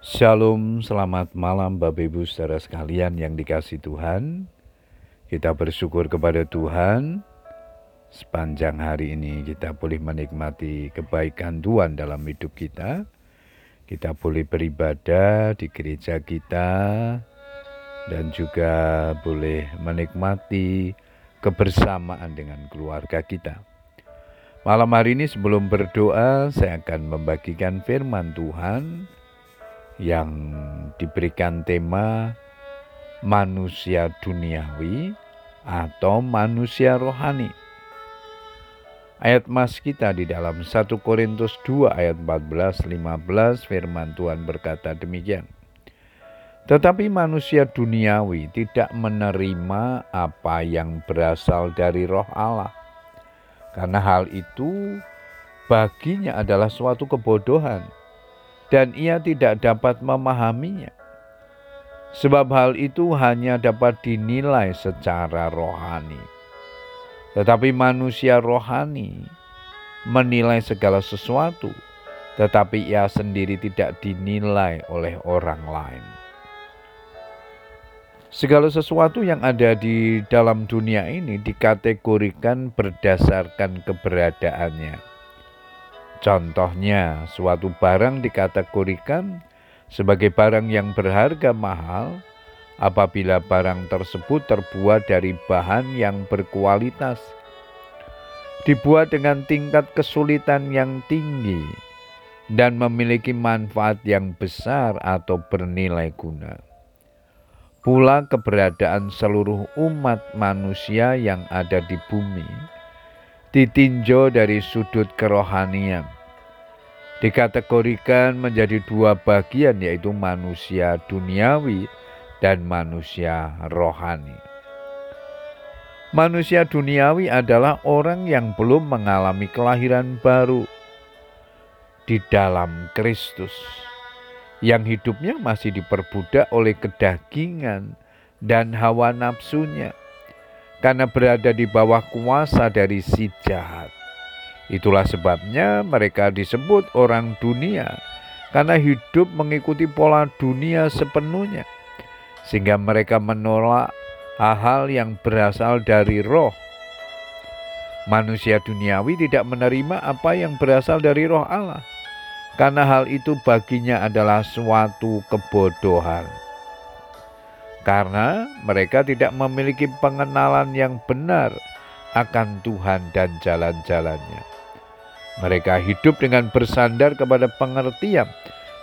Shalom, selamat malam Bapak Ibu saudara sekalian yang dikasih Tuhan. Kita bersyukur kepada Tuhan sepanjang hari ini kita boleh menikmati kebaikan Tuhan dalam hidup kita. Kita boleh beribadah di gereja kita dan juga boleh menikmati kebersamaan dengan keluarga kita. Malam hari ini sebelum berdoa saya akan membagikan firman Tuhan yang diberikan tema manusia duniawi atau manusia rohani. Ayat mas kita di dalam 1 Korintus 2 ayat 14 15 firman Tuhan berkata demikian. Tetapi manusia duniawi tidak menerima apa yang berasal dari roh Allah. Karena hal itu baginya adalah suatu kebodohan dan ia tidak dapat memahaminya. Sebab hal itu hanya dapat dinilai secara rohani. Tetapi manusia rohani menilai segala sesuatu, tetapi ia sendiri tidak dinilai oleh orang lain. Segala sesuatu yang ada di dalam dunia ini dikategorikan berdasarkan keberadaannya Contohnya, suatu barang dikategorikan sebagai barang yang berharga mahal apabila barang tersebut terbuat dari bahan yang berkualitas, dibuat dengan tingkat kesulitan yang tinggi, dan memiliki manfaat yang besar atau bernilai guna. Pula keberadaan seluruh umat manusia yang ada di bumi ditinjau dari sudut kerohanian. Dikategorikan menjadi dua bagian yaitu manusia duniawi dan manusia rohani. Manusia duniawi adalah orang yang belum mengalami kelahiran baru di dalam Kristus, yang hidupnya masih diperbudak oleh kedagingan dan hawa nafsunya karena berada di bawah kuasa dari si jahat. Itulah sebabnya mereka disebut orang dunia, karena hidup mengikuti pola dunia sepenuhnya, sehingga mereka menolak hal-hal yang berasal dari roh. Manusia duniawi tidak menerima apa yang berasal dari roh Allah, karena hal itu baginya adalah suatu kebodohan karena mereka tidak memiliki pengenalan yang benar akan Tuhan dan jalan-jalannya. Mereka hidup dengan bersandar kepada pengertian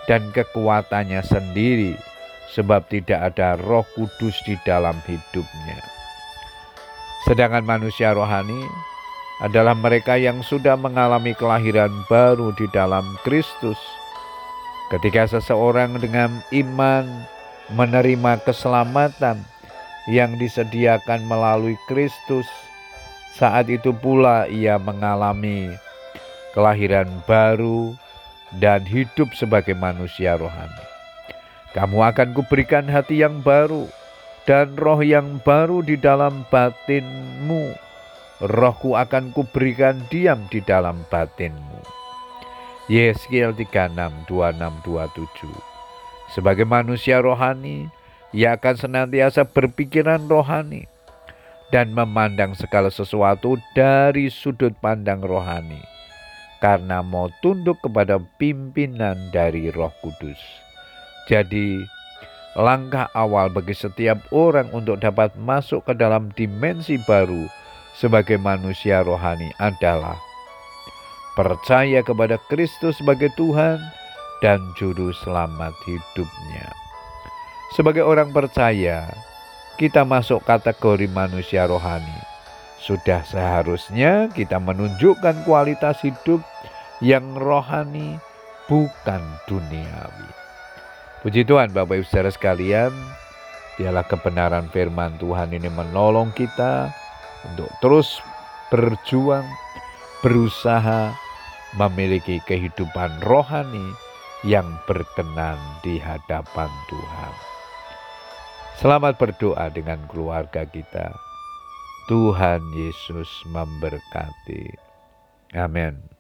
dan kekuatannya sendiri, sebab tidak ada Roh Kudus di dalam hidupnya. Sedangkan manusia rohani adalah mereka yang sudah mengalami kelahiran baru di dalam Kristus. Ketika seseorang dengan iman menerima keselamatan yang disediakan melalui Kristus. Saat itu pula ia mengalami kelahiran baru dan hidup sebagai manusia rohani. Kamu akan kuberikan hati yang baru dan roh yang baru di dalam batinmu. Rohku akan kuberikan diam di dalam batinmu. Yeskiel 36, 26, 27 sebagai manusia rohani, ia akan senantiasa berpikiran rohani dan memandang segala sesuatu dari sudut pandang rohani, karena mau tunduk kepada pimpinan dari Roh Kudus. Jadi, langkah awal bagi setiap orang untuk dapat masuk ke dalam dimensi baru sebagai manusia rohani adalah percaya kepada Kristus sebagai Tuhan dan juru selamat hidupnya. Sebagai orang percaya, kita masuk kategori manusia rohani. Sudah seharusnya kita menunjukkan kualitas hidup yang rohani, bukan duniawi. Puji Tuhan, Bapak Ibu saudara sekalian, dialah kebenaran firman Tuhan ini menolong kita untuk terus berjuang, berusaha memiliki kehidupan rohani yang berkenan di hadapan Tuhan. Selamat berdoa dengan keluarga kita. Tuhan Yesus memberkati. Amin.